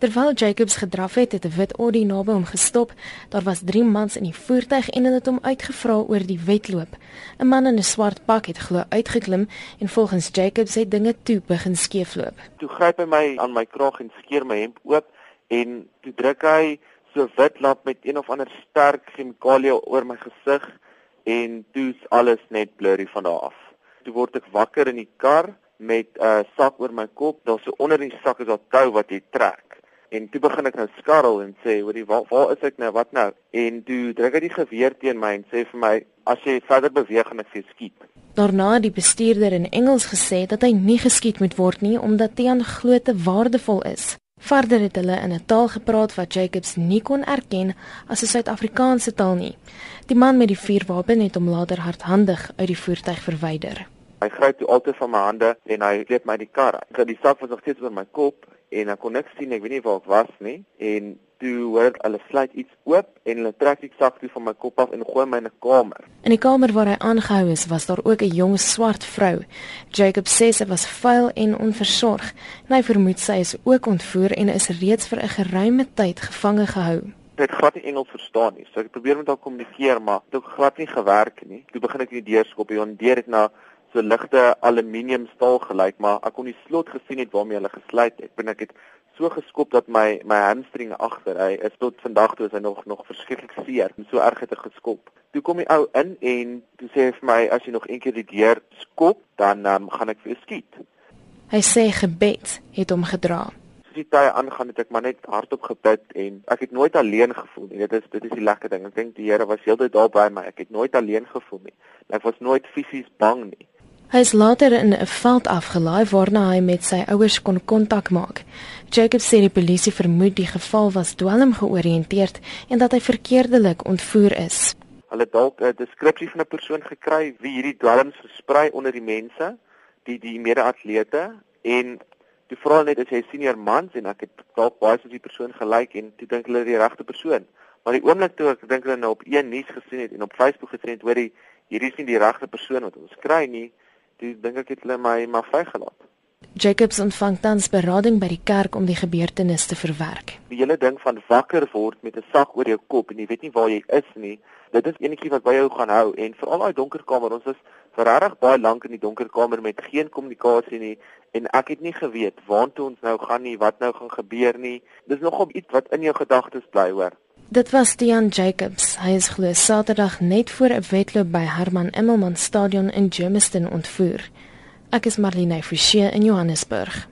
Terwyl Jacobs gedraf het, het 'n wit Audi naby hom gestop. Daar was 3 mans in die voertuig en hulle het hom uitgevra oor die wedloop. 'n Man in 'n swart pak het glo uitgeklim en volgens Jacobs het dinge toe begin skeefloop. Toe gryp hy my aan my kraag en skeer my hemp oop en toe druk hy so wit lap met een of ander sterk chemikalie oor my gesig en toe's alles net blurry van daar af. Toe word ek wakker in die kar met 'n uh, sak oor my kop. Daar's so onder die sak is daar tou wat jy trek. En toe begin ek nou skarrel en sê, "Hoorie, waar, waar is ek nou? Wat nou?" En toe druk hy die geweer teen my en sê vir my, "As jy verder beweeg gaan ek vir jou skiet." Daarna het die bestuurder in Engels gesê dat hy nie geskiet moet word nie omdat Tian glo te waardevol is. Verder het hulle in 'n taal gepraat wat Jacobs nie kon erken as 'n Suid-Afrikaanse taal nie. Die man met die vuurwapen het hom later hardhandig uit die voertuig verwyder. Hy gryp toe altyd van my hande en hy sleep my die kar. Ek het die sak was nog steeds oor my kop en ek kon niks sien, ek weet nie waar ek was nie en toe hoor ek hulle sluit iets oop en hulle trek die sak toe van my kop af en gooi my in 'n kamer. In die kamer waar hy aangehou is, was daar ook 'n jong swart vrou. Jacob sê sy was vuil en onversorg. En hy vermoed sy is ook ontvoer en is reeds vir 'n geruime tyd gevange gehou. Ek het glad nie Engels verstaan nie. So ek probeer met haar kommunikeer, maar dit het glad nie gewerk nie. Toe begin ek die deur skop en deur het na so ligte aluminium staal gelyk, maar ek kon die slot gesien het waarmee hulle gesluit het. En ek het so geskop dat my my hamstring agter, hy is tot vandag toe is hy nog nog verskriklik seer. So erg het ek geskop. Toe kom die ou in en toe sê hy vir my as jy nog een keer die deur skop, dan um, gaan ek vir jou skiet. Hy sê gebed het hom gedra. Soos die tye aangaan het ek maar net hardop gebid en ek het nooit alleen gevoel nie. Dit is dit is die lekker ding. Ek dink die Here was heeltyd daar by my. Ek het nooit alleen gevoel nie. Ek was nooit fisies bang nie. Hy is later in 'n veld afgelaai waarna hy met sy ouers kon kontak maak. Jacob sê die polisie vermoed die geval was dwelm georiënteerd en dat hy verkeerdelik ontvoer is. Hulle dalk 'n deskripsie van 'n persoon gekry wie hierdie dwelms versprei onder die mense, die die mede-atlete en die vrou net as hy senior mans en ek het dalk baie soos die persoon gelyk en toe dink hulle die regte persoon. Maar die oomblik toe ek dink hulle nou op een nuus gesien het en op Facebook gesien het, hoor jy hierdie is nie die regte persoon wat ons kry nie toe dink ek het hulle my maar vrygelaat. Jacobs ontvang tans berading by die kerk om die gebeurtenis te verwerk. Die hele ding van wakker word met 'n sak oor jou kop en jy weet nie waar jy is nie, dit is enetjie wat by jou gaan hou en veral daai donker kamer, ons is verreg baie lank in die donker kamer met geen kommunikasie nie en ek het nie geweet waartoe ons nou gaan nie, wat nou gaan gebeur nie. Dis nog op iets wat in jou gedagtes bly hoor. Dit was Tian Jacobs. Hy is glo Saterdag net voor 'n wedloop by Herman Immelman Stadion in Germiston ontvoer. Ek is Marlene Forsie in Johannesburg.